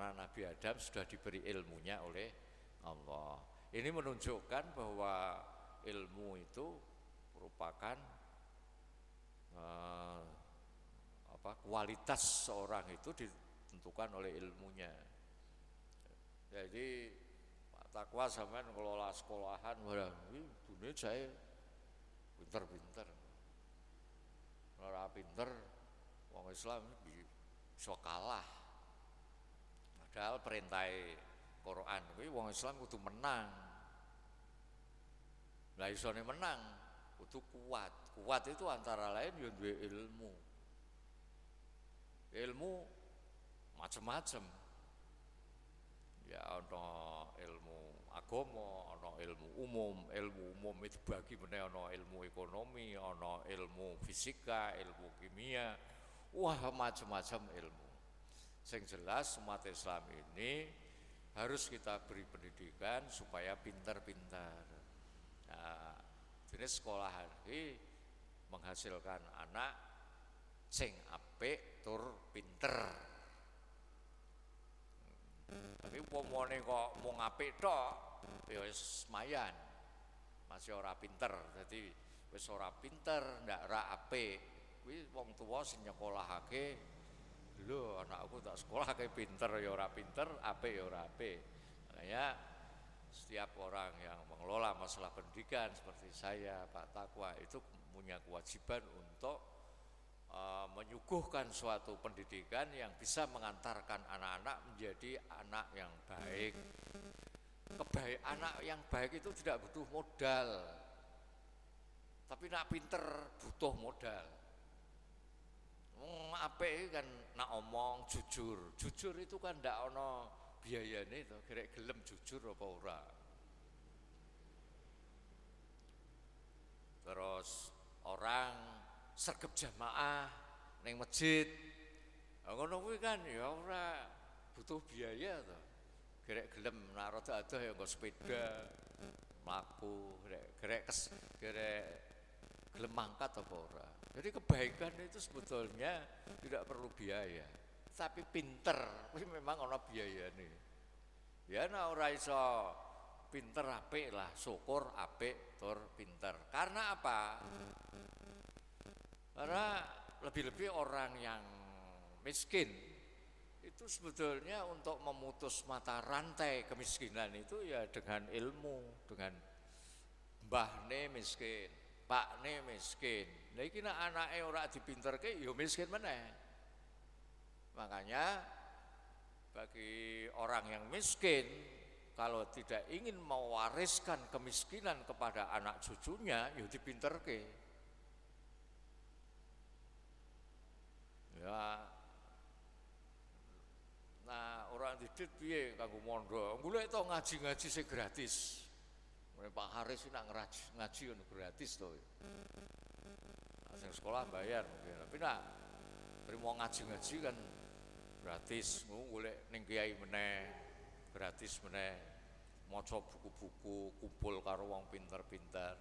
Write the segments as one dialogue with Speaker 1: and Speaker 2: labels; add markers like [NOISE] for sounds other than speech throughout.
Speaker 1: karena Nabi Adam sudah diberi ilmunya oleh Allah. Ini menunjukkan bahwa ilmu itu merupakan uh, apa kualitas seorang itu ditentukan oleh ilmunya. Jadi Pak Takwa sampean ngelola sekolahan, wah dunia saya pinter-pinter. Ora pinter, wong Islam bisa kalah. Padahal perintah Quran kuwi wong Islam kudu menang. Lah isone menang kudu kuat. Kuat itu antara lain yo duwe ilmu ilmu macam-macam ya ono ilmu agama ono ilmu umum ilmu umum itu bagi mana ono ilmu ekonomi ono ilmu fisika ilmu kimia wah macam-macam ilmu yang jelas umat Islam ini harus kita beri pendidikan supaya pintar-pintar nah, jenis sekolah ini menghasilkan anak sing apik tur pinter. Tapi pomone kok mau apik tok, ya wis mayan. Masih ora pinter. Jadi wis ora pinter, ndak ra apik. Kuwi wong tuwa sing nyekolahake lho anakku tak sekolah kayak pinter ya ora pinter, apik ya ora apik. Makanya setiap orang yang mengelola masalah pendidikan seperti saya, Pak Takwa itu punya kewajiban untuk uh, menyuguhkan suatu pendidikan yang bisa mengantarkan anak-anak menjadi anak yang baik. Kebaik anak yang baik itu tidak butuh modal. Tapi nak pinter butuh modal. Hmm, apa kan nak omong jujur. Jujur itu kan ndak ono biayane itu, kira gelem jujur apa ora. Terus orang sergap jamaah neng masjid. Ngono kuwi kan ya ora butuh biaya to. Gerek gelem nak rada ya nggo sepeda, mlaku, gerek gerek gerek gelem mangkat apa ora. Jadi kebaikan itu sebetulnya tidak perlu biaya. Tapi pinter, [LAUGHS] kuwi memang ana nih. Ya nak ora iso pinter apik lah, syukur apik tur pinter. Karena apa? Karena lebih-lebih orang yang miskin itu sebetulnya untuk memutus mata rantai kemiskinan itu ya dengan ilmu, dengan mbahne miskin, pakne miskin. Nah iki nek anake ora dipinterke ya miskin meneh. Makanya bagi orang yang miskin kalau tidak ingin mewariskan kemiskinan kepada anak cucunya ya dipinterke. Ya. Nah, orang didit piye kanggo mondo? Golek to ngaji-ngaji sing gratis. Pak Haris nak ngaji, ngaji gratis to. Nah, sing sekolah bayar mungkin. Tapi nak terima ngaji-ngaji kan gratis. Golek ning kiai meneh gratis meneh. Maca buku-buku, kumpul karo wong pinter-pinter.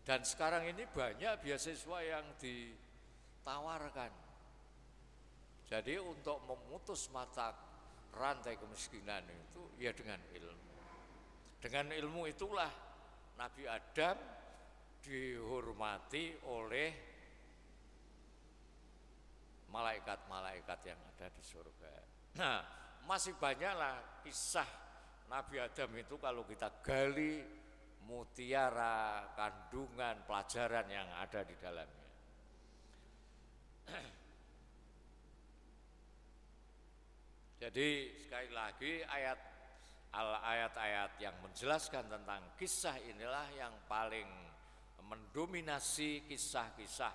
Speaker 1: Dan sekarang ini banyak beasiswa yang ditawarkan jadi untuk memutus mata rantai kemiskinan itu ya dengan ilmu. Dengan ilmu itulah Nabi Adam dihormati oleh malaikat-malaikat yang ada di surga. Nah, masih banyaklah kisah Nabi Adam itu kalau kita gali mutiara, kandungan, pelajaran yang ada di dalamnya. Jadi sekali lagi ayat ayat-ayat yang menjelaskan tentang kisah inilah yang paling mendominasi kisah-kisah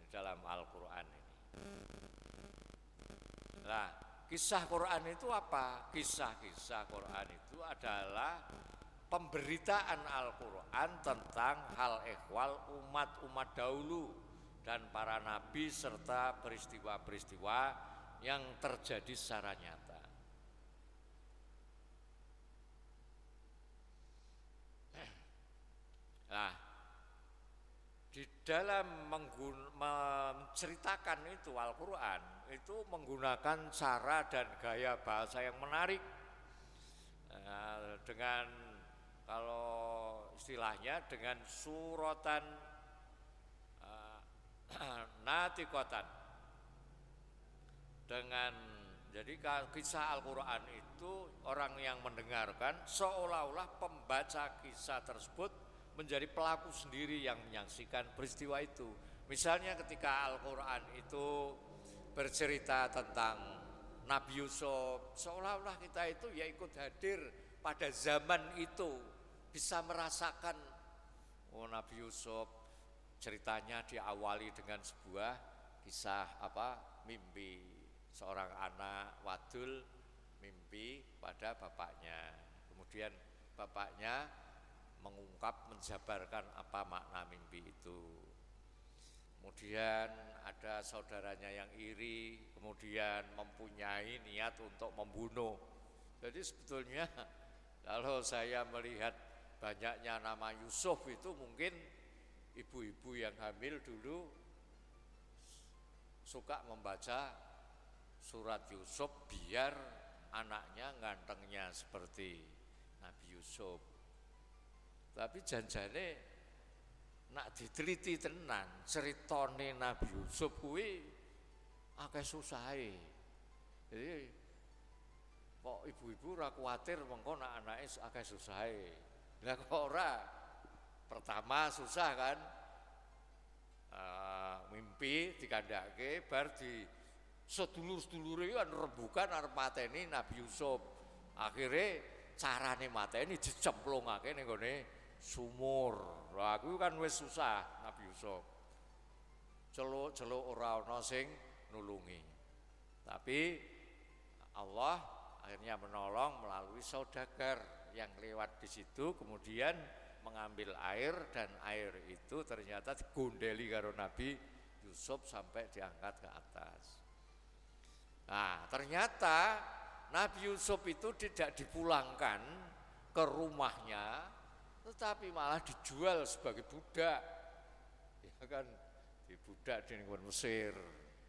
Speaker 1: di dalam Al-Qur'an ini. Nah, kisah Quran itu apa? Kisah-kisah Quran itu adalah pemberitaan Al-Quran tentang hal ehwal umat-umat dahulu dan para nabi serta peristiwa-peristiwa yang terjadi secara nyata. Nah, di dalam menceritakan itu Al-Quran itu menggunakan cara dan gaya bahasa yang menarik. Nah, dengan kalau istilahnya dengan suratan uh, [CLEARS THROAT] natikotan dengan jadi kisah Al-Quran itu orang yang mendengarkan seolah-olah pembaca kisah tersebut menjadi pelaku sendiri yang menyaksikan peristiwa itu. Misalnya ketika Al-Quran itu bercerita tentang Nabi Yusuf, seolah-olah kita itu ya ikut hadir pada zaman itu, bisa merasakan oh Nabi Yusuf ceritanya diawali dengan sebuah kisah apa mimpi seorang anak wadul mimpi pada bapaknya. Kemudian bapaknya mengungkap, menjabarkan apa makna mimpi itu. Kemudian ada saudaranya yang iri, kemudian mempunyai niat untuk membunuh. Jadi sebetulnya [LAUGHS] kalau saya melihat banyaknya nama Yusuf itu mungkin ibu-ibu yang hamil dulu suka membaca surat Yusuf biar anaknya gantengnya seperti Nabi Yusuf. Tapi janjane nak diteliti tenan ceritane Nabi Yusuf kuwi akeh susahe. Jadi kok ibu-ibu ora kuwatir mengko nak anake akeh susahe. Lah kok ora? Pertama susah kan? Uh, mimpi dikandake bar di sedulur-sedulure kan rebukan arep mateni Nabi Yusuf. Akhirnya carane mateni dicemplungake ning gone sumur. Lah aku kan wis susah Nabi Yusuf. Celuk-celuk ora ana sing nulungi. Tapi Allah akhirnya menolong melalui saudagar yang lewat di situ kemudian mengambil air dan air itu ternyata digondeli karo Nabi Yusuf sampai diangkat ke atas. Nah, ternyata Nabi Yusuf itu tidak dipulangkan ke rumahnya, tetapi malah dijual sebagai budak. Ya kan, di budak di Mesir.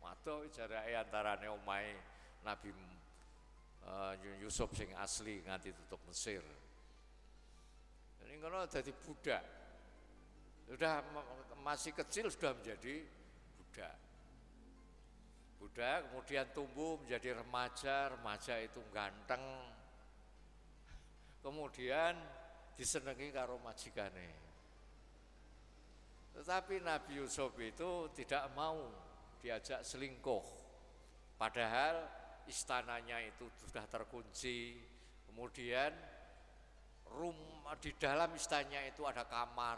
Speaker 1: Atau jarak antara omai Nabi uh, Yusuf sing asli nganti tutup Mesir. Jadi kalau jadi budak, sudah masih kecil sudah menjadi budak. Budak kemudian tumbuh menjadi remaja, remaja itu ganteng. Kemudian disenangi karo majikane. Tetapi Nabi Yusuf itu tidak mau diajak selingkuh. Padahal istananya itu sudah terkunci. Kemudian rumah di dalam istananya itu ada kamar,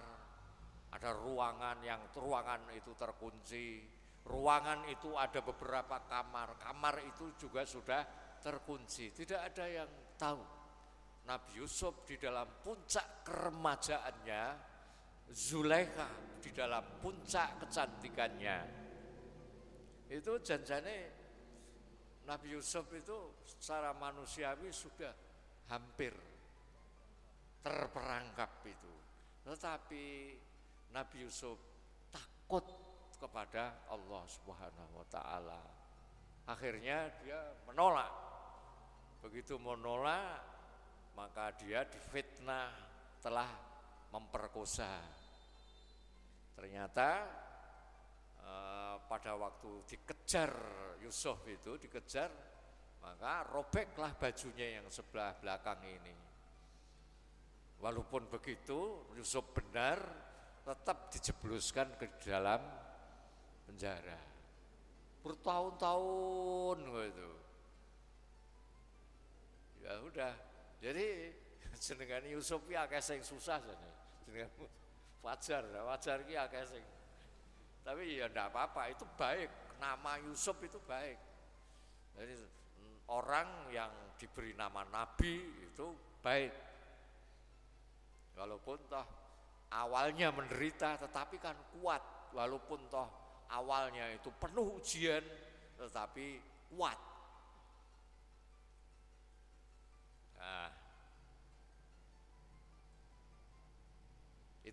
Speaker 1: ada ruangan yang ruangan itu terkunci Ruangan itu ada beberapa kamar, kamar itu juga sudah terkunci. Tidak ada yang tahu. Nabi Yusuf di dalam puncak keremajaannya, Zulaikha di dalam puncak kecantikannya. Itu janjane Nabi Yusuf itu secara manusiawi sudah hampir terperangkap itu. Tetapi Nabi Yusuf takut kepada Allah Subhanahu wa taala. Akhirnya dia menolak. Begitu menolak, maka dia difitnah telah memperkosa. Ternyata eh, pada waktu dikejar Yusuf itu dikejar, maka robeklah bajunya yang sebelah belakang ini. Walaupun begitu, Yusuf benar tetap dijebluskan ke dalam penjara bertahun-tahun gitu ya udah jadi [LAUGHS] jenengan Yusuf ya akeh sing susah jane. Jenengan [LAUGHS] wajar wajar ki akeh sing tapi ya ndak apa-apa itu baik. Nama Yusuf itu baik. Jadi orang yang diberi nama nabi itu baik. Walaupun toh awalnya menderita tetapi kan kuat. Walaupun toh awalnya itu penuh ujian tetapi kuat.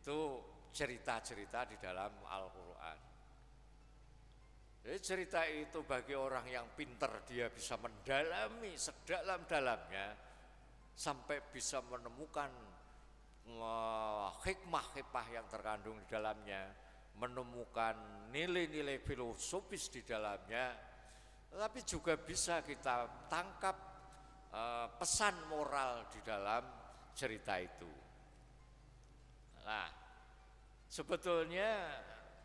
Speaker 1: Itu cerita-cerita di dalam Al-Quran. Jadi cerita itu bagi orang yang pinter dia bisa mendalami sedalam-dalamnya sampai bisa menemukan hikmah-hikmah yang terkandung di dalamnya, menemukan nilai-nilai filosofis di dalamnya, tapi juga bisa kita tangkap uh, pesan moral di dalam cerita itu. Nah, sebetulnya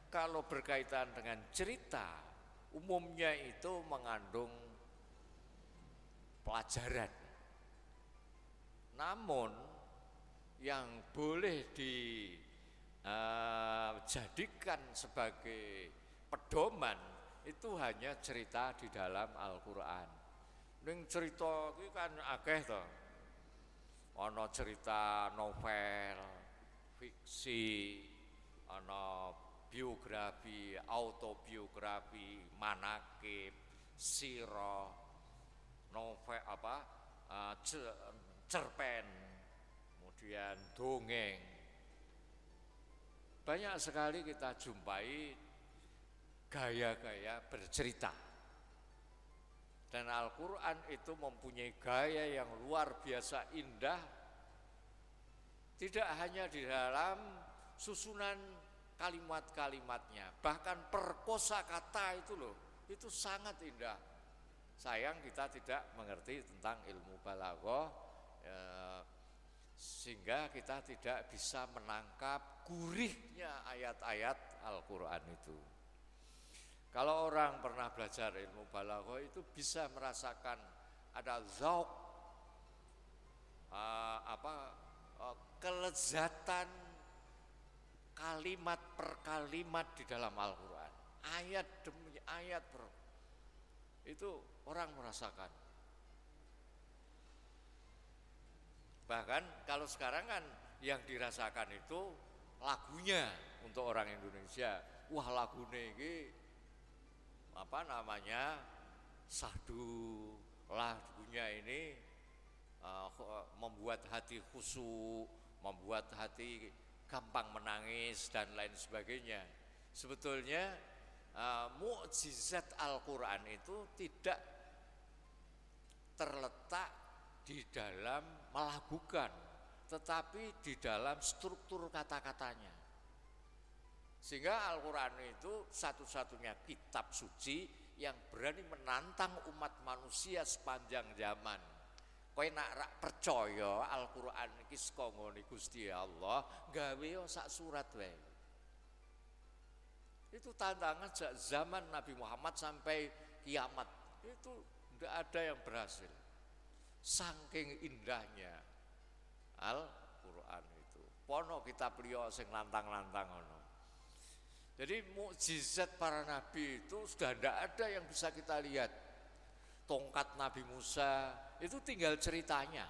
Speaker 1: kalau berkaitan dengan cerita, umumnya itu mengandung pelajaran. Namun yang boleh dijadikan uh, sebagai pedoman itu hanya cerita di dalam Al-Qur'an. Ning cerita iki kan akeh to. Ana cerita novel, fiksi, ana biografi, autobiografi, manakib, siro, novel apa, uh, cerpen, kemudian dongeng. Banyak sekali kita jumpai gaya-gaya bercerita. Dan Al-Quran itu mempunyai gaya yang luar biasa indah, tidak hanya di dalam susunan kalimat-kalimatnya, bahkan perkosa kata itu loh, itu sangat indah. Sayang kita tidak mengerti tentang ilmu balaghah, eh, sehingga kita tidak bisa menangkap gurihnya ayat-ayat Al-Quran itu. Kalau orang pernah belajar ilmu balaghah itu bisa merasakan ada zauk uh, apa uh, kelezatan kalimat per kalimat di dalam Al-Qur'an. Ayat demi ayat per itu orang merasakan Bahkan kalau sekarang kan yang dirasakan itu lagunya untuk orang Indonesia. Wah lagu ini apa namanya sahdu lagunya ini uh, membuat hati khusyuk, membuat hati gampang menangis dan lain sebagainya. Sebetulnya uh, mukjizat Al-Qur'an itu tidak terletak di dalam melakukan, tetapi di dalam struktur kata-katanya. Sehingga Al-Quran itu satu-satunya kitab suci yang berani menantang umat manusia sepanjang zaman. Kowe nak rak percaya Al-Qur'an iki saka ngene Gusti Allah, gawe sak surat wae. Itu tantangan sejak zaman Nabi Muhammad sampai kiamat. Itu tidak ada yang berhasil. Saking indahnya Al-Qur'an itu. Pono kita beliau sing lantang-lantang ono. Jadi mukjizat para nabi itu sudah tidak ada yang bisa kita lihat. Tongkat Nabi Musa itu tinggal ceritanya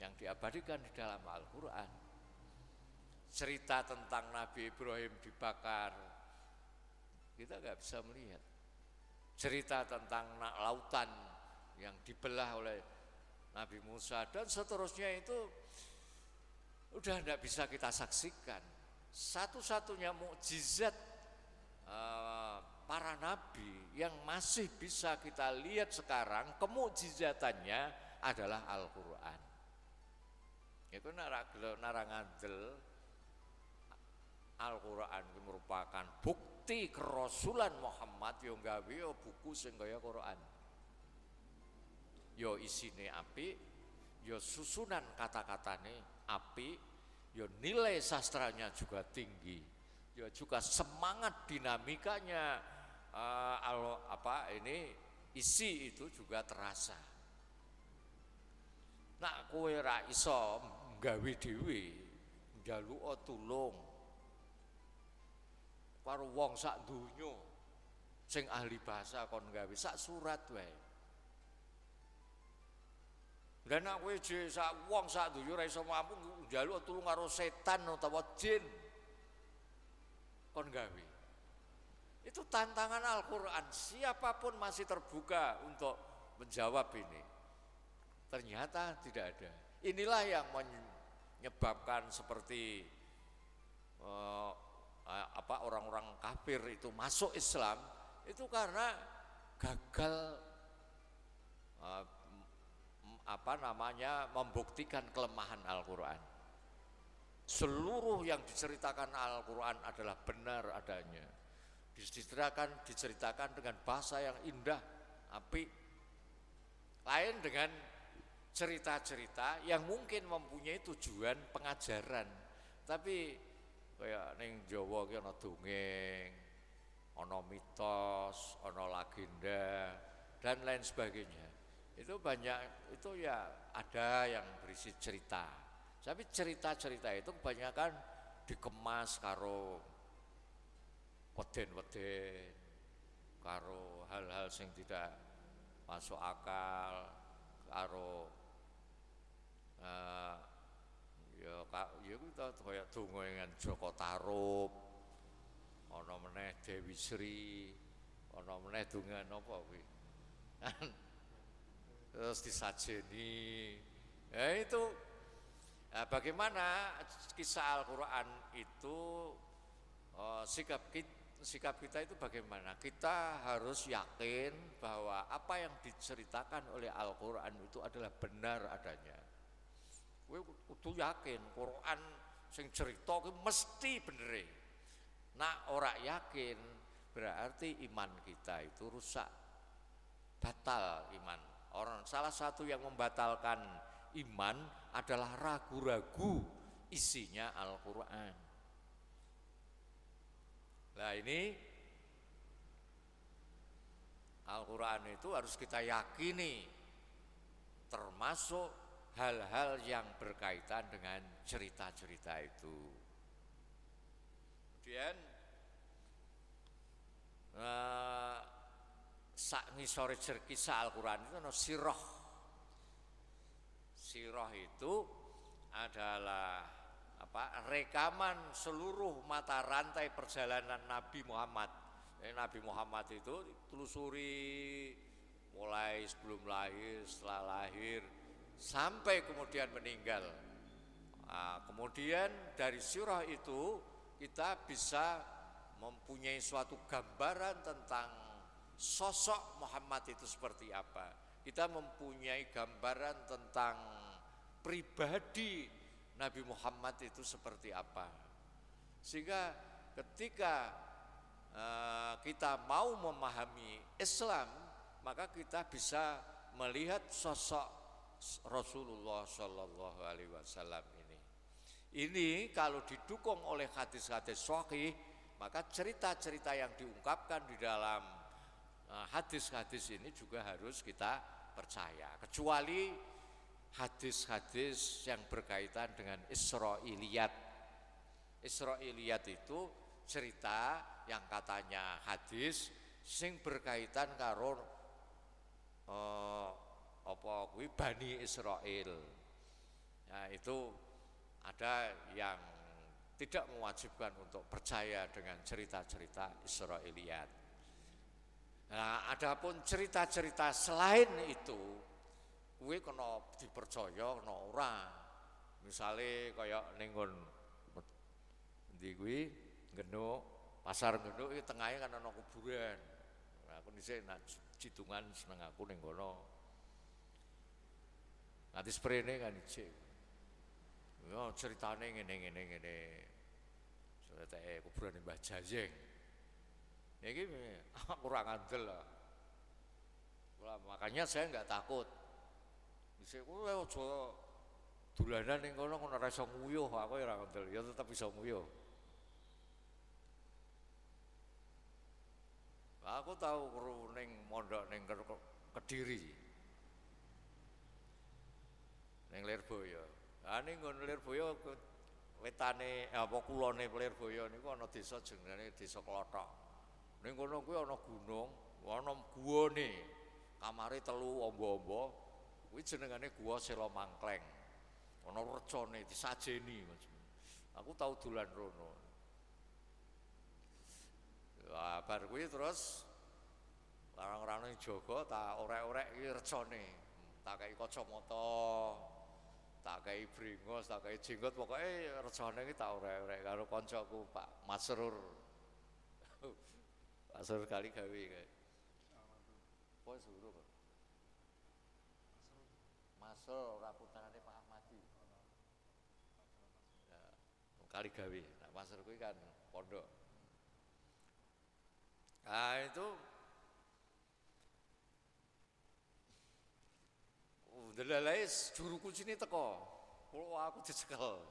Speaker 1: yang diabadikan di dalam Al-Qur'an. Cerita tentang Nabi Ibrahim dibakar kita nggak bisa melihat. Cerita tentang lautan yang dibelah oleh Nabi Musa dan seterusnya itu udah tidak bisa kita saksikan. Satu-satunya mukjizat uh, para nabi yang masih bisa kita lihat sekarang kemukjizatannya adalah Al-Qur'an. Itu narangandel Al-Qur'an merupakan bukti kerasulan Muhammad. Yang gawe buku sing kaya Quran. Yo isine api, yo susunan kata-katane api, yo nilai sastranya juga tinggi, yo juga semangat dinamikanya uh, apa ini isi itu juga terasa. Nak kowe ra iso gawe dhewe, njaluka tulung karo wong sak donya sing ahli bahasa kon gawe sak surat wae. Lah nek kowe sak wong sak dunya ora iso mampu njaluk tulung karo setan utawa jin. Kon gawe. Itu tantangan Al-Qur'an. Siapa pun masih terbuka untuk menjawab ini. Ternyata tidak ada. Inilah yang menyebabkan seperti uh, apa orang-orang kafir itu masuk Islam Itu karena gagal uh, apa namanya membuktikan kelemahan Al-Qur'an. Seluruh yang diceritakan Al-Qur'an adalah benar adanya. Diceritakan diceritakan dengan bahasa yang indah, api. Lain dengan cerita-cerita yang mungkin mempunyai tujuan pengajaran. Tapi kayak ning Jawa ki ana dongeng, ana mitos, ana legenda dan lain sebagainya. Itu banyak itu ya ada yang berisi cerita. Tapi cerita-cerita itu kebanyakan dikemas karo weden-weden, karo hal-hal yang tidak masuk akal, karo uh, ya kak ya kita kaya donga dengan Joko Tarub ana meneh Dewi Sri ana meneh donga napa kuwi? [LAUGHS] Terus disajeni. Ya itu nah, bagaimana kisah Al-Quran itu oh, sikap kita sikap kita itu bagaimana? Kita harus yakin bahwa apa yang diceritakan oleh Al-Quran itu adalah benar adanya. Kowe kudu yakin Quran sing cerita ki mesti bener. Nak ora yakin berarti iman kita itu rusak. Batal iman. Orang salah satu yang membatalkan iman adalah ragu-ragu isinya Al-Qur'an. Nah ini Al-Quran itu harus kita yakini termasuk hal-hal yang berkaitan dengan cerita-cerita itu. Kemudian uh, sak ngisore kisah Al-Qur'an itu no sirah. Sirah itu adalah apa? rekaman seluruh mata rantai perjalanan Nabi Muhammad. Eh, Nabi Muhammad itu telusuri mulai sebelum lahir, setelah lahir, sampai kemudian meninggal. Nah, kemudian dari surah itu kita bisa mempunyai suatu gambaran tentang sosok Muhammad itu seperti apa. Kita mempunyai gambaran tentang pribadi Nabi Muhammad itu seperti apa. Sehingga ketika uh, kita mau memahami Islam, maka kita bisa melihat sosok Rasulullah Shallallahu Alaihi Wasallam ini. Ini kalau didukung oleh hadis-hadis sahih, maka cerita-cerita yang diungkapkan di dalam eh, hadis-hadis ini juga harus kita percaya. Kecuali hadis-hadis yang berkaitan dengan Israiliyat. Israiliyat itu cerita yang katanya hadis sing berkaitan karo uh, apa kuwi Bani Israel. Nah, itu ada yang tidak mewajibkan untuk percaya dengan cerita-cerita Israiliyat. Nah, adapun cerita-cerita selain itu, kuwi kena dipercaya kena ora. Misale kaya ning nggon ndi kuwi Genuk, pasar Genuk iki tengahe kan ana kuburan. Nah, aku dhisik nak jitungan seneng aku ning kono. Nanti sprene kan ijik. Ya ceritane ngene ngene. Ceritane kuburan Mbah Jajeng. Niki [LAUGHS] kurang andel lah. makanya saya enggak takut. Bisa kowe aja dolanan ning kono kono ora iso nguyuh, aku ora ngandel, ya tetep iso nguyuh. Aku tahu kru ning mondok ning Kediri. ning Lirboyo. Ha ning nggon Lirboyo wetane apa kulone Lirboyo niku ana desa jenenge Desa Klothok. Ning kono kuwi ana gunung, ana guwane. Kamare telu ombo-ombo. Kuwi jenengane Gua Sela Mangkleng. Ana recone disajeni. Aku tau dolan rono. Wah, bar kuwi terus orang-orang jaga tak orek-orek iki recone. Tak kei kacamata, tak kei bringos, tak kei jenggot, pokoknya rencana ini tak ora-ora karo koncoku Pak Masrur. Pasar [LAUGHS] kali gawe kae. Apa suruh? Masuk ora putrane Pak Ahmadi. Ya, kali gawe. Nah, pasar kuwi kan pondok. Nah, itu Delalae juru kuncine teko. Kulo aku dicekel.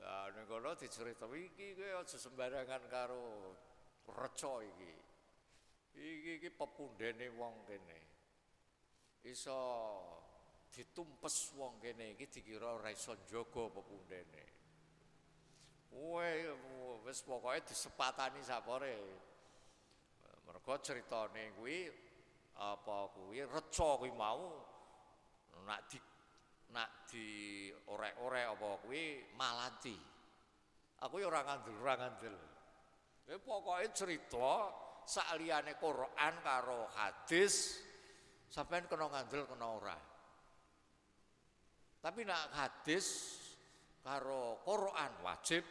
Speaker 1: Ya ning kono dicerita kowe aja sembarangan karo reca iki. Iki iki pepundhene wong kene. Iso ditumpes wong kene iki dikira ora iso njaga pepundhene. Kowe wis pokoke disepatani sapore. Mergo critane kuwi apa kuwi reca kuwi mau nak di nak di orek-orek apa kuwi malati. Aku ya ora ngandel, ora ngandel. Ya pokoke cerita sakliyane Quran karo hadis sampean kena ngandel kena ora. Tapi nak hadis karo Quran wajib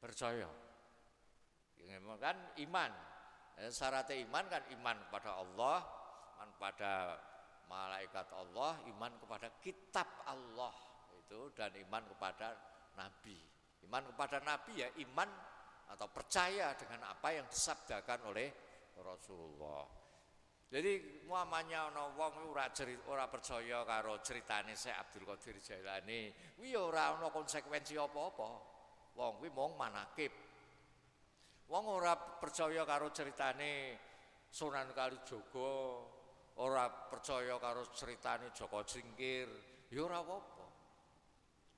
Speaker 1: percaya. Ya, kan iman. Eh, syaratnya iman kan iman kepada Allah, iman pada malaikat Allah, iman kepada kitab Allah itu dan iman kepada nabi. Iman kepada nabi ya iman atau percaya dengan apa yang disabdakan oleh Rasulullah. Jadi muamanya ana wong ora ora percaya karo ceritane Syekh Abdul Qadir Jailani, kuwi ya ora ana konsekuensi apa-apa. Wong kuwi mung manakib. Wong ora percaya karo ceritane Sunan Kalijaga, ora percaya karo ceritane Joko Singkir, ya ora apa-apa.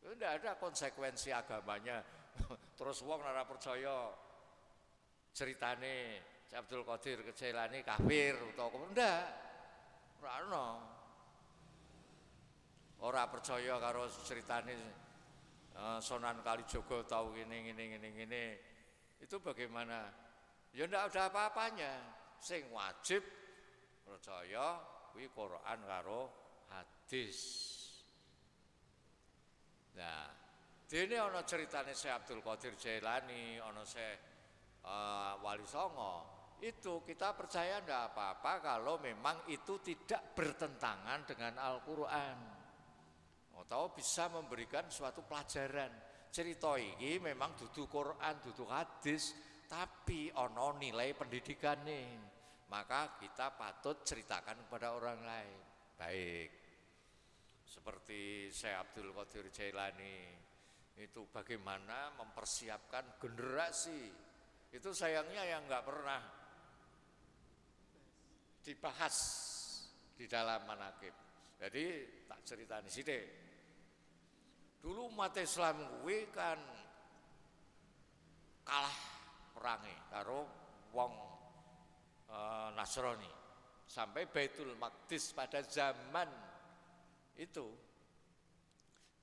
Speaker 1: Ya ndak ada konsekuensi agamanya. [LAUGHS] Terus wong ora percaya ceritane Abdul Qadir Kejailani kafir utawa ndak. Ora ono. Ora percaya karo ceritane uh, Sunan Kalijaga tau ngene ngene ngene ngene itu bagaimana? Ya ndak ada apa-apanya. Sing wajib percaya kuwi Quran karo hadis. Nah, dene ana ceritane Syekh Abdul Qadir Jailani, ana Syekh uh, Wali Songo. Itu kita percaya ndak apa-apa kalau memang itu tidak bertentangan dengan Al-Qur'an. Atau bisa memberikan suatu pelajaran cerita ini memang duduk Quran, duduk hadis, tapi ono nilai pendidikan nih. Maka kita patut ceritakan kepada orang lain. Baik. Seperti saya Abdul Qadir Jailani itu bagaimana mempersiapkan generasi. Itu sayangnya yang nggak pernah dibahas di dalam manakib. Jadi tak cerita di sini. Dulu umat Islam kuwi kan kalah perangi karo wong e, Nasrani sampai Baitul Maqdis pada zaman itu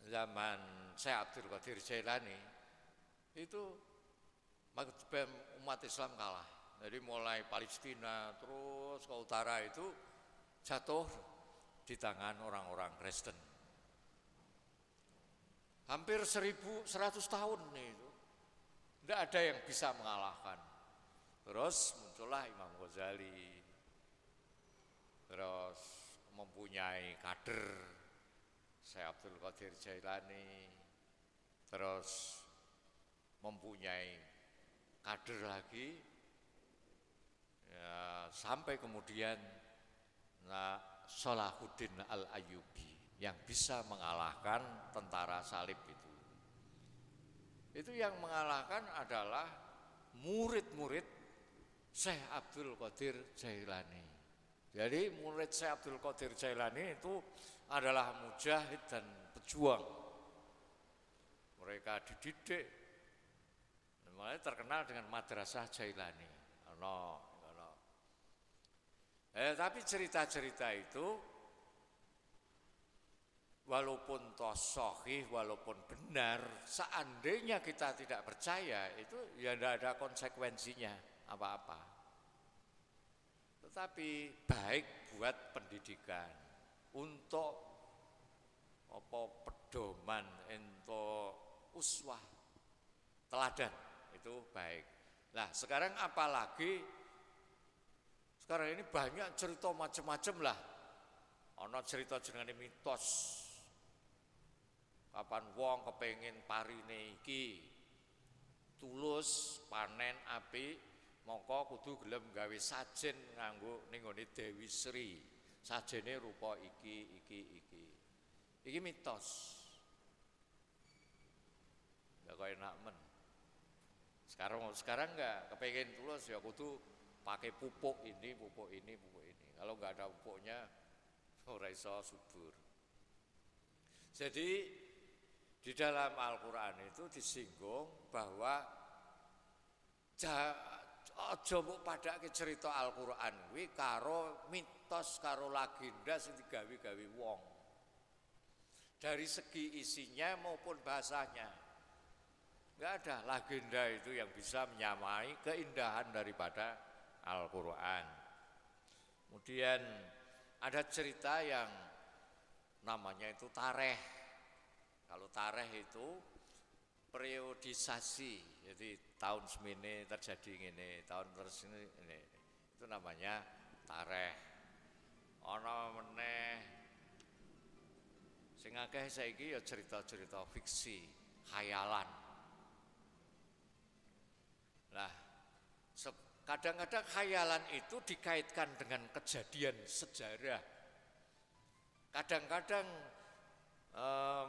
Speaker 1: zaman Syekh Abdul Qadir Jailani itu umat Islam kalah. Jadi mulai Palestina terus ke utara itu jatuh di tangan orang-orang Kristen. Hampir 1100 tahun itu. Tidak ada yang bisa mengalahkan. Terus muncullah Imam Ghazali. Terus mempunyai kader Syekh Abdul Qadir Jailani. Terus mempunyai kader lagi ya, sampai kemudian nah, Salahuddin Al-Ayyubi yang bisa mengalahkan tentara salib itu. Itu yang mengalahkan adalah murid-murid Syekh Abdul Qadir Jailani. Jadi murid Syekh Abdul Qadir Jailani itu adalah mujahid dan pejuang. Mereka dididik, mulai terkenal dengan madrasah Jailani. No. Eh, tapi cerita-cerita itu walaupun toh sohih, walaupun benar, seandainya kita tidak percaya, itu ya tidak ada konsekuensinya apa-apa. Tetapi baik buat pendidikan, untuk apa pedoman, untuk uswah, teladan, itu baik. Nah, sekarang apalagi sekarang ini banyak cerita macam-macam lah. Ono cerita jenenge mitos. Kapan wong kepengin parine iki tulus panen api mongko kudu gelem gawe sajen nganggo ning Dewi Sri. Sajene rupa iki iki iki. Iki mitos. Ya kok enak men. Sekarang sekarang enggak kepengen tulus ya kudu pakai pupuk ini, pupuk ini, pupuk ini. Kalau enggak ada pupuknya ora iso subur. Jadi di dalam Al-Qur'an itu disinggung bahwa aja mbok padake cerita Al-Qur'an kuwi karo mitos karo legenda sing digawe-gawe wong. Dari segi isinya maupun bahasanya. Enggak ada legenda itu yang bisa menyamai keindahan daripada Al-Qur'an. Kemudian ada cerita yang namanya itu tareh. Kalau tareh itu periodisasi. Jadi tahun semini terjadi ini, tahun terus ini, ini. Itu namanya tareh. Ana meneh sing akeh saiki ya cerita-cerita fiksi, khayalan. Nah, kadang-kadang khayalan itu dikaitkan dengan kejadian sejarah. Kadang-kadang um,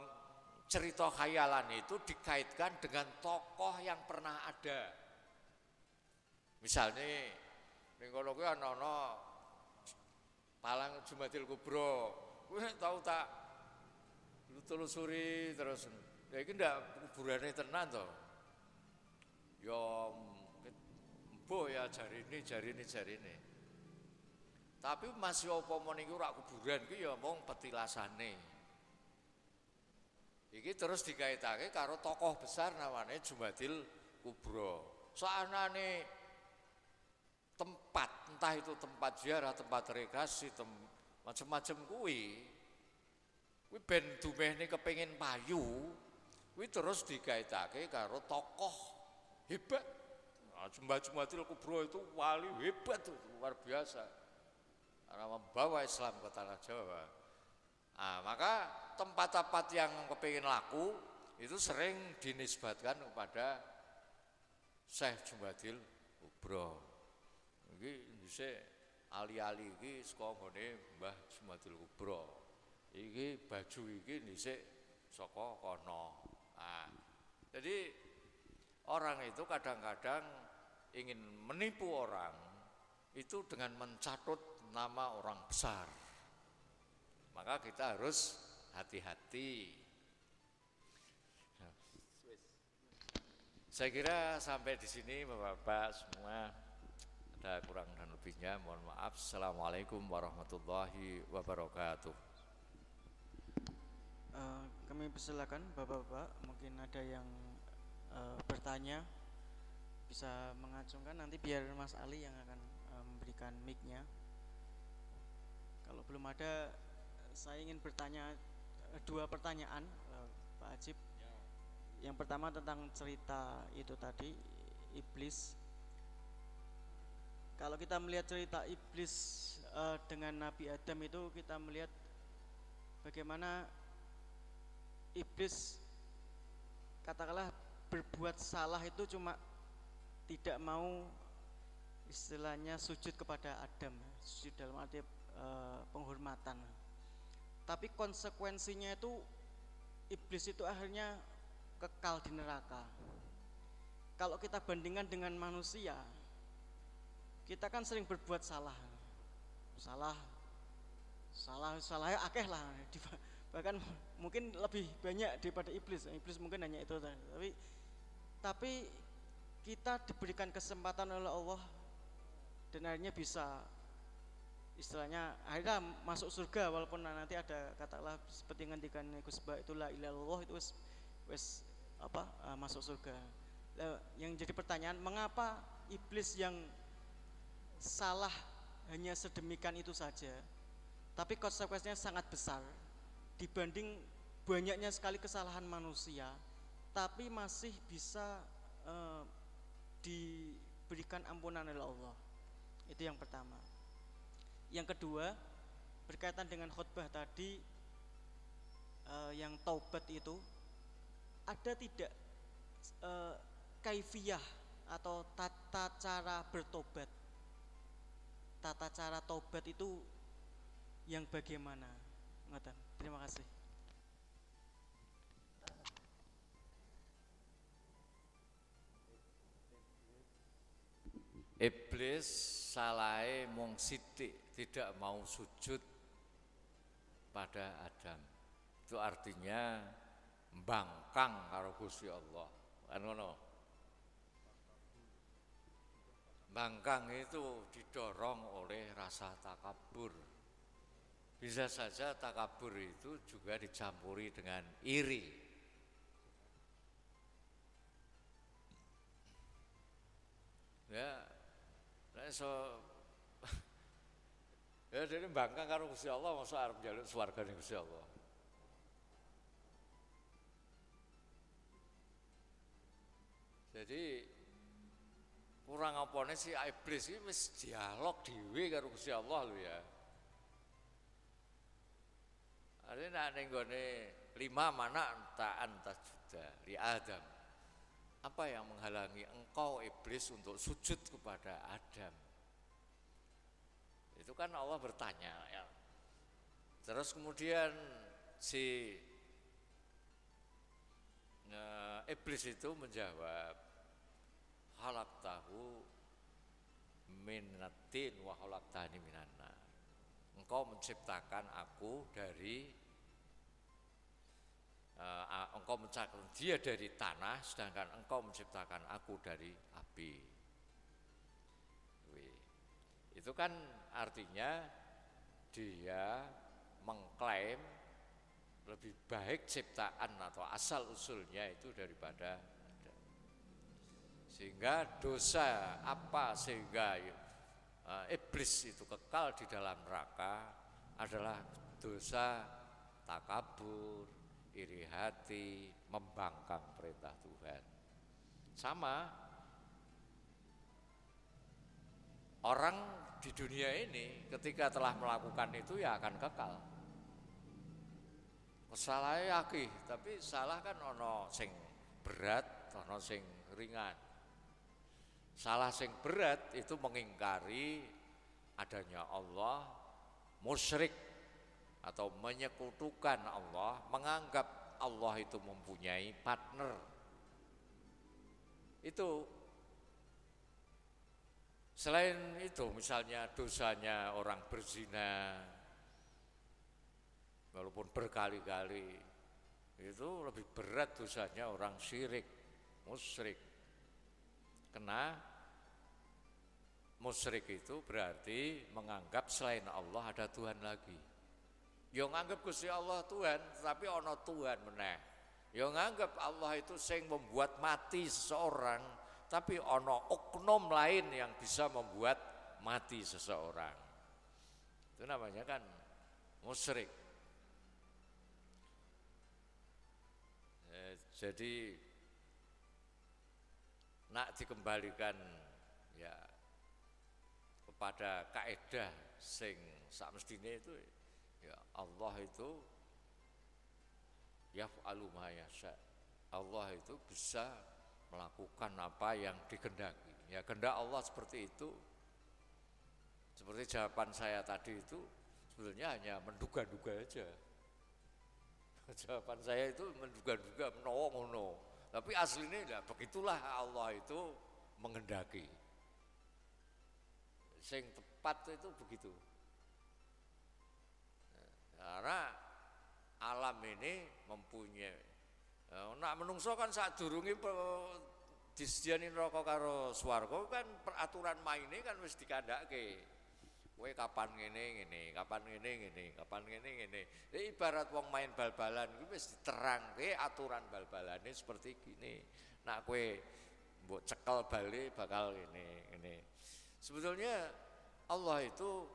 Speaker 1: cerita khayalan itu dikaitkan dengan tokoh yang pernah ada. Misalnya ning kono kuwi ana Palang Jumatil Kubro. Kowe tau tak lu telusuri terus. Ya iki ndak kuburane tenan to. Ya embo ya jari ini, jari ini, jari ini. Tapi masih apa niku rak kuburan ki ya mung petilasane. Iki terus dikaitake karo tokoh besar namanya Jumadil Kubro. Soanane tempat, entah itu tempat ziarah, tempat rekreasi, tem macam-macam kuwi. Kuwi ben dumehne kepengin payu, kuwi terus dikaitake karo tokoh hebat. Nah, Jumadil Kubro itu wali hebat tuh, luar biasa. Karena membawa Islam ke tanah Jawa. Nah, maka tempat-tempat yang kepingin laku itu sering dinisbatkan kepada Syekh Jumbadil Ubro. Iki dhisik ali-ali iki saka nggone Mbah Jumbadil Ubro. Iki baju iki dhisik saka kono. Nah, jadi orang itu kadang-kadang ingin menipu orang itu dengan mencatut nama orang besar maka kita harus hati-hati. Saya kira sampai di sini Bapak-bapak semua ada kurang dan lebihnya mohon maaf. Assalamualaikum warahmatullahi wabarakatuh.
Speaker 2: Uh, kami persilakan Bapak-bapak mungkin ada yang uh, bertanya bisa mengacungkan nanti biar Mas Ali yang akan uh, memberikan mic-nya. Kalau belum ada saya ingin bertanya eh, dua pertanyaan uh, Pak Ajib. Ya. Yang pertama tentang cerita itu tadi iblis. Kalau kita melihat cerita iblis dengan Nabi Adam itu kita melihat bagaimana iblis katakanlah berbuat salah itu cuma tidak mau istilahnya sujud kepada Adam, sujud dalam arti uh, penghormatan. Tapi konsekuensinya itu iblis itu akhirnya kekal di neraka. Kalau kita bandingkan dengan manusia kita kan sering berbuat salah. Salah salah salahnya akeh lah. Bahkan mungkin lebih banyak daripada iblis. Iblis mungkin hanya itu tapi tapi kita diberikan kesempatan oleh Allah dan akhirnya bisa istilahnya akhirnya masuk surga walaupun nanti ada katakanlah seperti ngendikan Gus Ba itu la ilallah itu wes wes apa uh, masuk surga. Nah, yang jadi pertanyaan mengapa iblis yang salah hanya sedemikian itu saja tapi konsekuensinya sangat besar dibanding banyaknya sekali kesalahan manusia tapi masih bisa uh, diberikan ampunan oleh Allah. Itu yang pertama. Yang kedua, berkaitan dengan khutbah tadi uh, yang taubat itu ada tidak uh, kaifiyah atau tata cara bertobat? Tata cara tobat itu yang bagaimana? Ngoten. Terima kasih.
Speaker 1: Iblis salai mung sitik tidak mau sujud pada Adam. Itu artinya bangkang karo Gusti Allah. Ngono. Bangkang itu didorong oleh rasa takabur. Bisa saja takabur itu juga dicampuri dengan iri. Ya, so [LAUGHS] ya jadi bangga karo Gusti Allah masa arep njaluk swargane Gusti Allah. Jadi kurang apa nih si iblis ini wis dialog dhewe karo Gusti Allah lho ya. Ada nak ning lima mana ta'an juga li Adam apa yang menghalangi engkau iblis untuk sujud kepada Adam? Itu kan Allah bertanya ya. Terus kemudian si nah, iblis itu menjawab halak tahu minatin wa tani minana. Engkau menciptakan aku dari uh, engkau menciptakan dia dari tanah sedangkan engkau menciptakan aku dari api. Itu kan artinya dia mengklaim lebih baik ciptaan atau asal usulnya itu daripada sehingga dosa apa sehingga uh, iblis itu kekal di dalam neraka adalah dosa takabur, iri hati, membangkang perintah Tuhan. Sama orang di dunia ini ketika telah melakukan itu ya akan kekal. Salahnya akih, tapi salah kan ono sing berat, ono sing ringan. Salah sing berat itu mengingkari adanya Allah, musyrik atau menyekutukan Allah, menganggap Allah itu mempunyai partner. Itu selain itu misalnya dosanya orang berzina walaupun berkali-kali itu lebih berat dosanya orang syirik, musyrik. Kena musyrik itu berarti menganggap selain Allah ada Tuhan lagi. Yang nganggap Gusti Allah Tuhan, tapi ono Tuhan meneh. Yang nganggap Allah itu sing membuat mati seseorang, tapi ono oknum lain yang bisa membuat mati seseorang. Itu namanya kan musyrik. Eh, jadi nak dikembalikan ya kepada kaidah sing sak mestine itu Ya, Allah itu yaf'alu ma yasha. Allah itu bisa melakukan apa yang dikehendaki. Ya kehendak Allah seperti itu. Seperti jawaban saya tadi itu sebenarnya hanya menduga-duga aja. [LAUGHS] Jawaban saya itu menduga-duga menolong ngono. Tapi aslinya ya begitulah Allah itu menghendaki. Sing tepat itu begitu. Karena alam ini mempunyai eh, nak menungso kan saat durungi disediani rokok karo swarga kan peraturan maine kan wis dikandake. Kowe kapan ngene ngene, kapan ngene ngene, kapan ngene ngene. Ya ibarat wong main bal-balan kuwi wis diterangke aturan bal-balane seperti gini. Nak kowe mbok cekel bali bakal ini ini. Sebetulnya Allah itu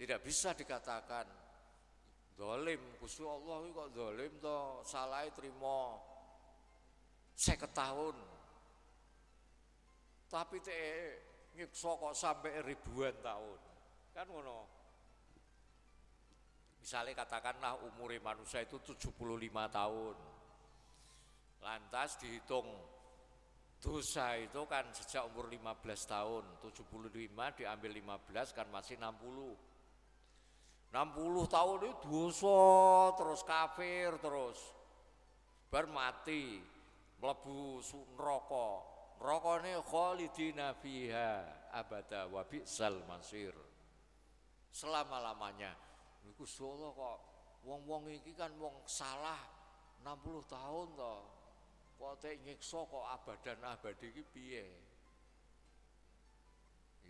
Speaker 1: tidak bisa dikatakan Dolim, Gusti Allah kok dolim to, salah terima seket tahun. Tapi teh nyiksa kok sampai ribuan tahun. Kan ngono. Misalnya katakanlah umur manusia itu 75 tahun. Lantas dihitung dosa itu kan sejak umur 15 tahun, 75 diambil 15 kan masih 60. 60 tahun itu dosa terus kafir terus. Bar mati mlebu neraka. Nerakane khalidina fiha abada wa bi'sal masir selama-lamanya. Niku solo kok. Wong-wong iki kan wong salah 60 tahun toh. Kok teh nyiksa kok abadan abadi iki piye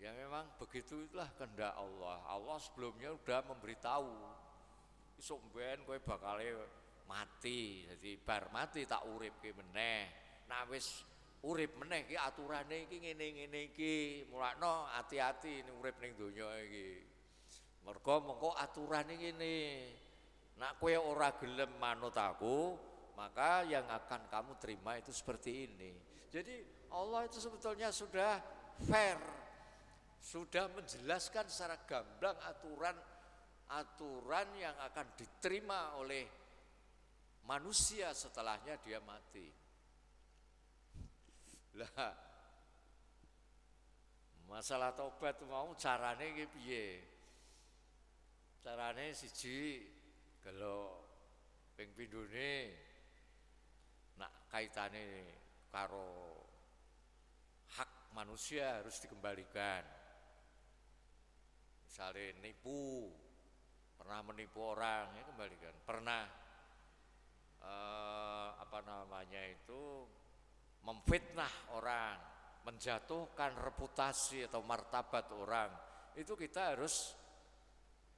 Speaker 1: Ya memang begitu itulah kehendak Allah. Allah sebelumnya sudah memberitahu. Isuk ben kowe bakal mati. Jadi bar mati tak urip ki meneh. Nah wis urip meneh ki aturane iki ngene-ngene iki. Mulakno hati-hati ning urip ning donya iki. Mergo mengko aturane ngene. Nak kowe ora gelem manut aku, maka yang akan kamu terima itu seperti ini. Jadi Allah itu sebetulnya sudah fair sudah menjelaskan secara gamblang aturan aturan yang akan diterima oleh manusia setelahnya dia mati. Lah masalah tobat mau carane iki piye? Carane siji kalau ping pindune nak kaitane karo hak manusia harus dikembalikan misalnya nipu pernah menipu orang ya kembalikan pernah eh, apa namanya itu memfitnah orang menjatuhkan reputasi atau martabat orang itu kita harus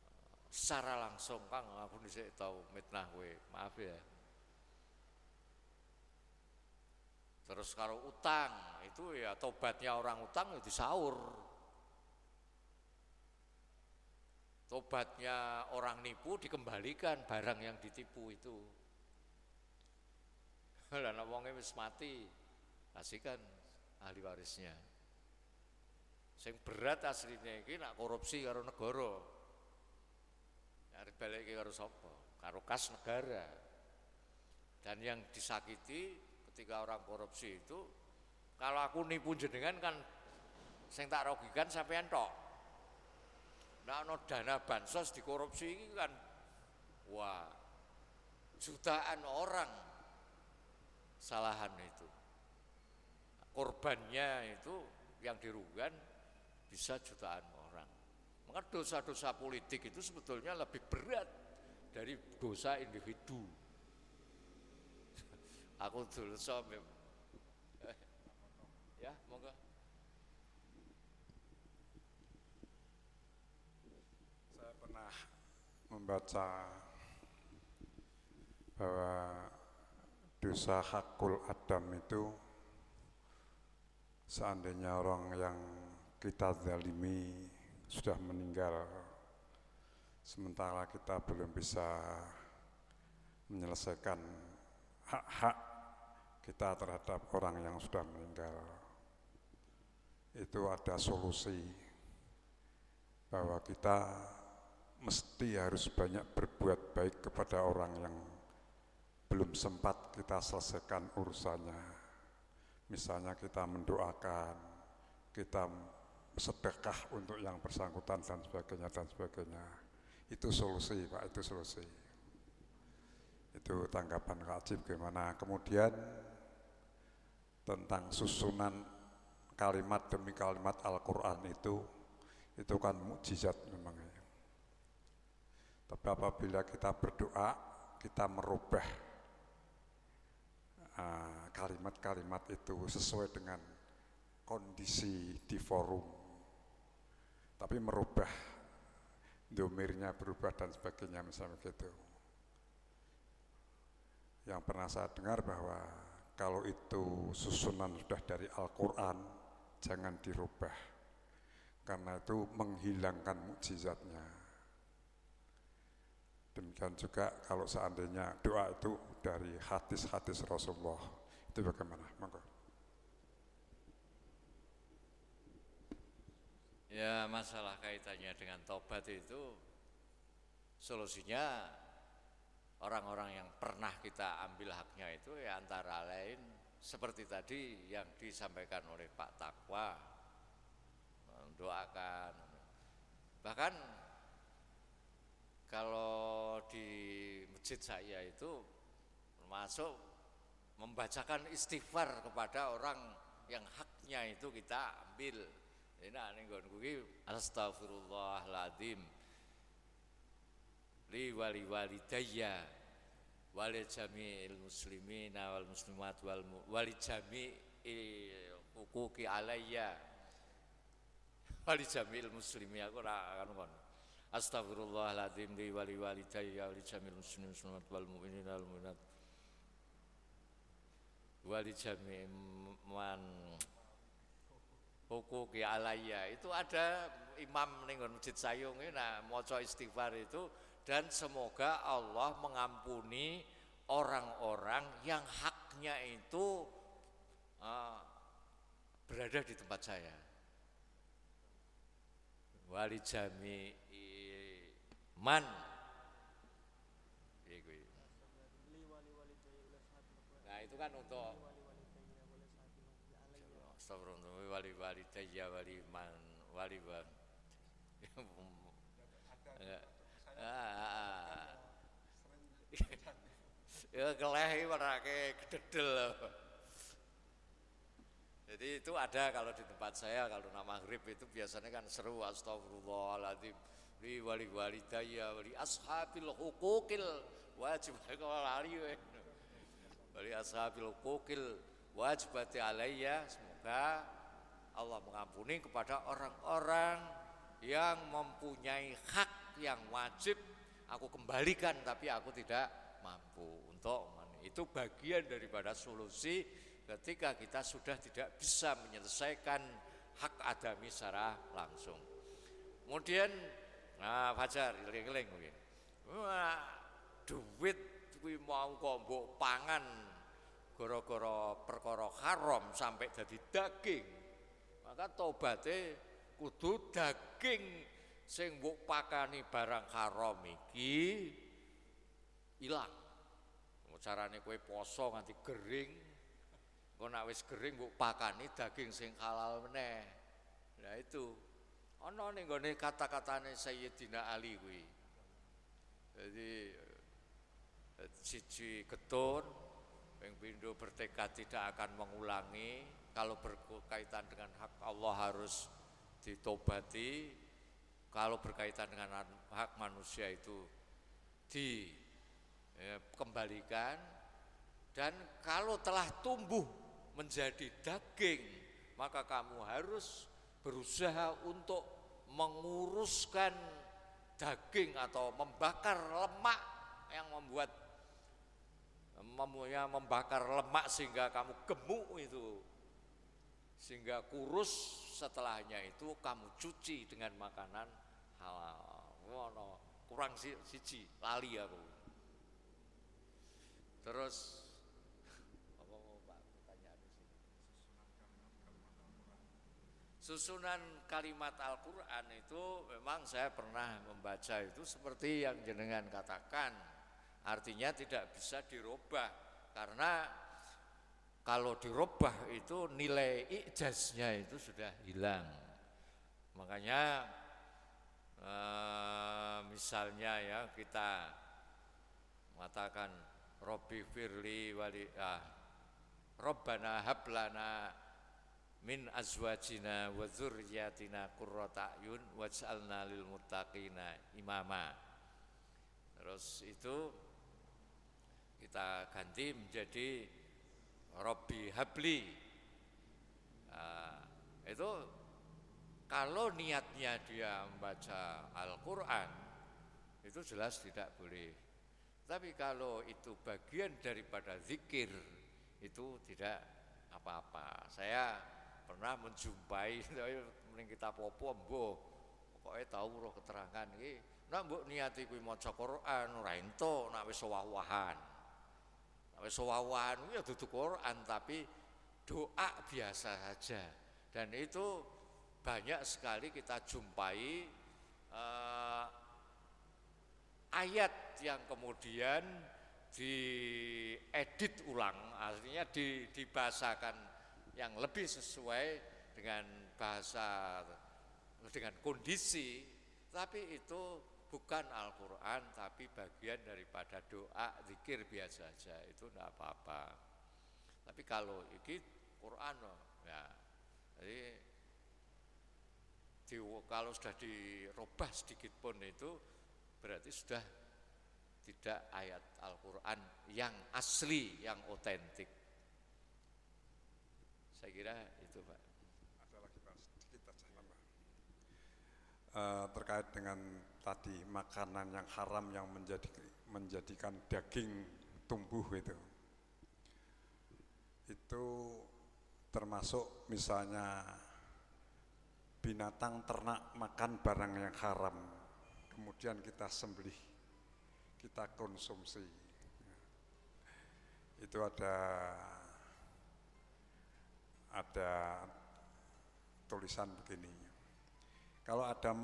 Speaker 1: eh, secara langsung kang aku nih tahu mitnah gue maaf ya. Terus kalau utang itu ya tobatnya orang utang ya disaur tobatnya orang nipu dikembalikan barang yang ditipu itu. [LAUGHS] Lah wonge wis mati, kasihkan ahli warisnya. Sing berat aslinya iki nak korupsi karo negara. Arep balik karo sapa? Karo kas negara. Dan yang disakiti ketika orang korupsi itu kalau aku nipu jenengan kan sing tak rugikan sampean tok. Nah, no dana bansos dikorupsi ini kan, wah, jutaan orang salahan itu. Korbannya itu yang dirugikan bisa jutaan orang. Maka dosa-dosa politik itu sebetulnya lebih berat dari dosa individu. [LAUGHS] Aku dulu sampai [LAUGHS] ya, moga.
Speaker 3: Membaca bahwa dosa hakul adam itu seandainya orang yang kita zalimi sudah meninggal sementara kita belum bisa menyelesaikan hak-hak kita terhadap orang yang sudah meninggal itu ada solusi bahwa kita mesti harus banyak berbuat baik kepada orang yang belum sempat kita selesaikan urusannya. Misalnya kita mendoakan, kita sedekah untuk yang bersangkutan dan sebagainya dan sebagainya. Itu solusi Pak, itu solusi. Itu tanggapan Kak Ajib gimana. Kemudian tentang susunan kalimat demi kalimat Al-Quran itu, itu kan mukjizat memang tapi apabila kita berdoa, kita merubah ah, kalimat-kalimat uh, itu sesuai dengan kondisi di forum. Tapi merubah domirnya berubah dan sebagainya misalnya gitu. Yang pernah saya dengar bahwa kalau itu susunan sudah dari Al-Quran, jangan dirubah. Karena itu menghilangkan mukjizatnya. Demikian juga kalau seandainya doa itu dari hadis-hadis Rasulullah itu bagaimana? Monggo.
Speaker 1: masalah kaitannya dengan tobat itu solusinya orang-orang yang pernah kita ambil haknya itu ya antara lain seperti tadi yang disampaikan oleh Pak Takwa mendoakan bahkan kalau di masjid saya itu masuk membacakan istighfar kepada orang yang haknya itu kita ambil. Ini ning iki astagfirullahaladzim li wali walidayya wali jami'il muslimina wal muslimat wal wali jami'il hukuki alayya wali jami'il muslimi. Aku ora kan astagfirullahaladzim li wali walidayya wali jami'il muslimin muslimat wal mu'minina wal mu'minat. Wali jami'il man hukuki alayya itu ada imam ning masjid sayung ini nah maca istighfar itu. Dan semoga Allah mengampuni orang-orang yang haknya itu uh, berada di tempat saya. Wali jami man. Nah itu kan untuk Astagfirullah wali wali tayya wali man wali wa ya ya keleh warake gededel jadi itu ada kalau di tempat saya kalau nama maghrib itu biasanya kan seru astagfirullahaladzim li wali tayya wali ashabil hukukil wajib [LAUGHS] kalau lari wali ashabil hukukil wajibati alayya semoga Allah mengampuni kepada orang-orang yang mempunyai hak yang wajib. Aku kembalikan tapi aku tidak mampu. Untuk itu bagian daripada solusi ketika kita sudah tidak bisa menyelesaikan hak adami secara langsung. Kemudian nah Fajar eling-eling mungkin. Wah, duit kuwi kok mbok pangan gara-gara perkara haram sampai jadi daging. Maka tobatnya kudu daging sing mbok pakani barang haram iki ilang. Carane kowe poso nganti gering. Kok nek wis gering mbok pakani daging sing halal meneh. Nah itu ana ning gone kata-katane Sayyidina Ali kuwi. Jadi siji ketun Pindo bertekad tidak akan mengulangi kalau berkaitan dengan hak Allah harus ditobati kalau berkaitan dengan hak manusia itu dikembalikan dan kalau telah tumbuh menjadi daging maka kamu harus berusaha untuk menguruskan daging atau membakar lemak yang membuat memunya membakar lemak sehingga kamu gemuk itu. Sehingga kurus setelahnya itu kamu cuci dengan makanan halal. Kurang siji lali aku. Terus apa Pak pertanyaan di sini susunan kalimat Al-Qur'an itu memang saya pernah membaca itu seperti yang jenengan katakan Artinya tidak bisa dirubah karena kalau dirubah itu nilai ijaznya itu sudah hilang. Makanya eh, misalnya ya kita mengatakan Robbi firli wali ah, Robbana hablana min azwajina wa dzurriyyatina qurrata ayun waj'alna lil muttaqina imama. Terus itu kita ganti menjadi Robi Habli. Nah, itu kalau niatnya dia membaca Al-Quran itu jelas tidak boleh. Tapi kalau itu bagian daripada zikir itu tidak apa-apa. Saya pernah menjumpai [LAUGHS] mending kita popo mbo pokoknya tahu roh keterangan ini nak mbok niati kuwi maca Quran ora entuk nak wis wawahan Wis sawawan ya dudu Quran tapi doa biasa saja. Dan itu banyak sekali kita jumpai uh, ayat yang kemudian diedit ulang, artinya dibahasakan yang lebih sesuai dengan bahasa dengan kondisi, tapi itu bukan Al-Quran, tapi bagian daripada doa, zikir biasa saja, itu tidak apa-apa. Tapi kalau ini Quran, ya, jadi di, kalau sudah dirubah sedikit pun itu berarti sudah tidak ayat Al-Quran yang asli, yang otentik. Saya kira itu Pak.
Speaker 3: Ada lagi Pak, sedikit aja nambah. Uh, terkait dengan tadi makanan yang haram yang menjadi menjadikan daging tumbuh itu. Itu termasuk misalnya binatang ternak makan barang yang haram kemudian kita sembelih kita konsumsi itu ada ada tulisan begini kalau ada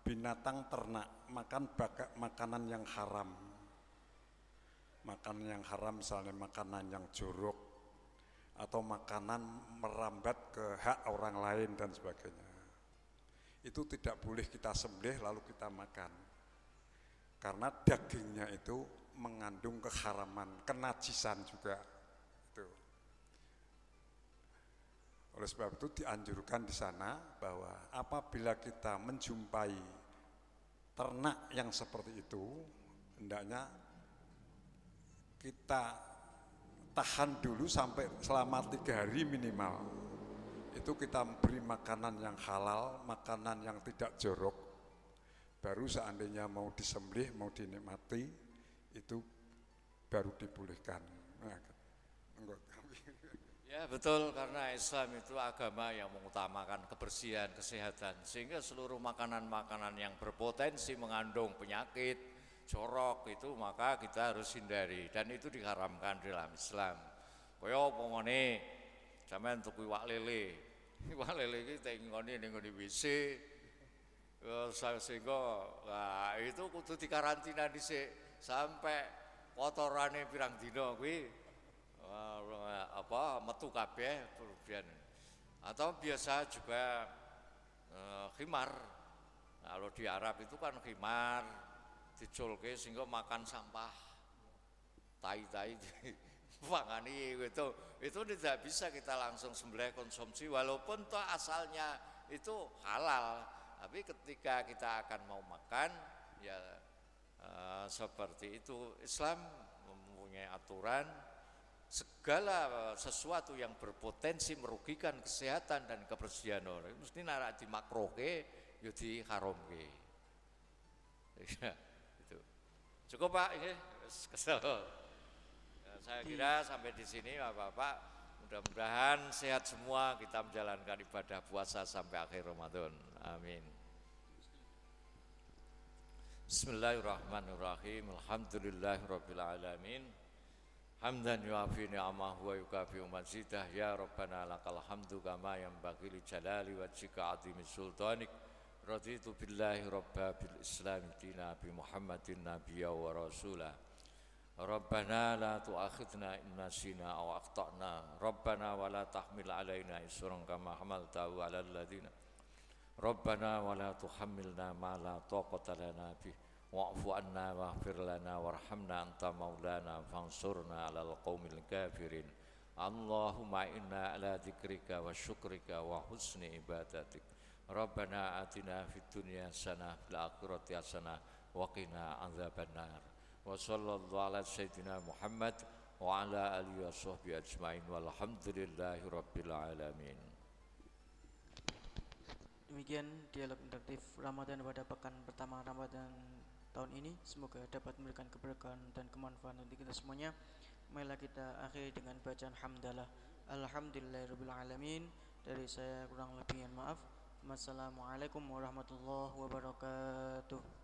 Speaker 3: binatang ternak makan bakak makanan yang haram makanan yang haram misalnya makanan yang jorok atau makanan merambat ke hak orang lain dan sebagainya itu tidak boleh kita sembelih lalu kita makan. Karena dagingnya itu mengandung keharaman, kenajisan juga. Oleh sebab itu dianjurkan di sana bahwa apabila kita menjumpai ternak yang seperti itu, hendaknya kita tahan dulu sampai selama tiga hari minimal itu kita beri makanan yang halal, makanan yang tidak jorok. Baru seandainya mau disembelih, mau dinikmati, itu baru dibolehkan. Nah,
Speaker 1: ya betul karena Islam itu agama yang mengutamakan kebersihan, kesehatan sehingga seluruh makanan-makanan yang berpotensi mengandung penyakit, jorok itu maka kita harus hindari dan itu diharamkan dalam Islam. Koyo pomone sampean tuku iwak lele, [LAUGHS] Wah lele iki tak ngene ning ngene WC. Sehingga nah itu kudu dikarantina dhisik sampai kotorane pirang dina kuwi apa metu kabeh kemudian atau biasa juga uh, khimar. Nah, kalau di Arab itu kan khimar diculke sehingga makan sampah. Tai-tai Wangani [LAUGHS] itu itu tidak bisa kita langsung sembelih konsumsi walaupun toh asalnya itu halal. Tapi ketika kita akan mau makan ya uh, seperti itu. Islam mempunyai aturan segala sesuatu yang berpotensi merugikan kesehatan dan kebersihan orang mesti narak di makroke yo ya di haromke ya, itu cukup pak ini kesel saya kira sampai di sini Bapak-bapak mudah-mudahan sehat semua kita menjalankan ibadah puasa sampai akhir Ramadan. Amin. Bismillahirrahmanirrahim. Alhamdulillahirabbil alamin. Hamdan yuafi ni'amahu wa yukafi mazidah. Ya Rabbana lakal hamdu kama yang bagi li jalali wajhika azimi sultanik. Raditu billahi rabba bil islam dina bi muhammadin nabiyya wa rasulah. Rabbana la tu'akhidna in nasina aw akhtana. Rabbana wa la tahmil alaina isran kama hamaltahu ala alladhina Rabbana wa la tuhammilna ma la taqata lana wa'fu anna waghfir lana warhamna anta maulana fansurna ala alqaumil kafirin. Allahumma inna ala dzikrika wa syukrika wa husni ibadatik. Rabbana atina fid dunya hasanah fil akhirati hasanah wa qina adzabannar. Wa sallallahu ala sayyidina Muhammad wa ala alihi wa sahbihi ajmain. Walhamdulillahi rabbil alamin.
Speaker 2: Demikian dialog interaktif Ramadan pada pekan pertama Ramadan tahun ini. Semoga dapat memberikan keberkahan dan kemanfaatan untuk kita semuanya. Marilah kita akhiri dengan bacaan hamdalah. Alhamdulillahirrabbilalamin Dari saya kurang lebih maaf. Wassalamualaikum warahmatullahi wabarakatuh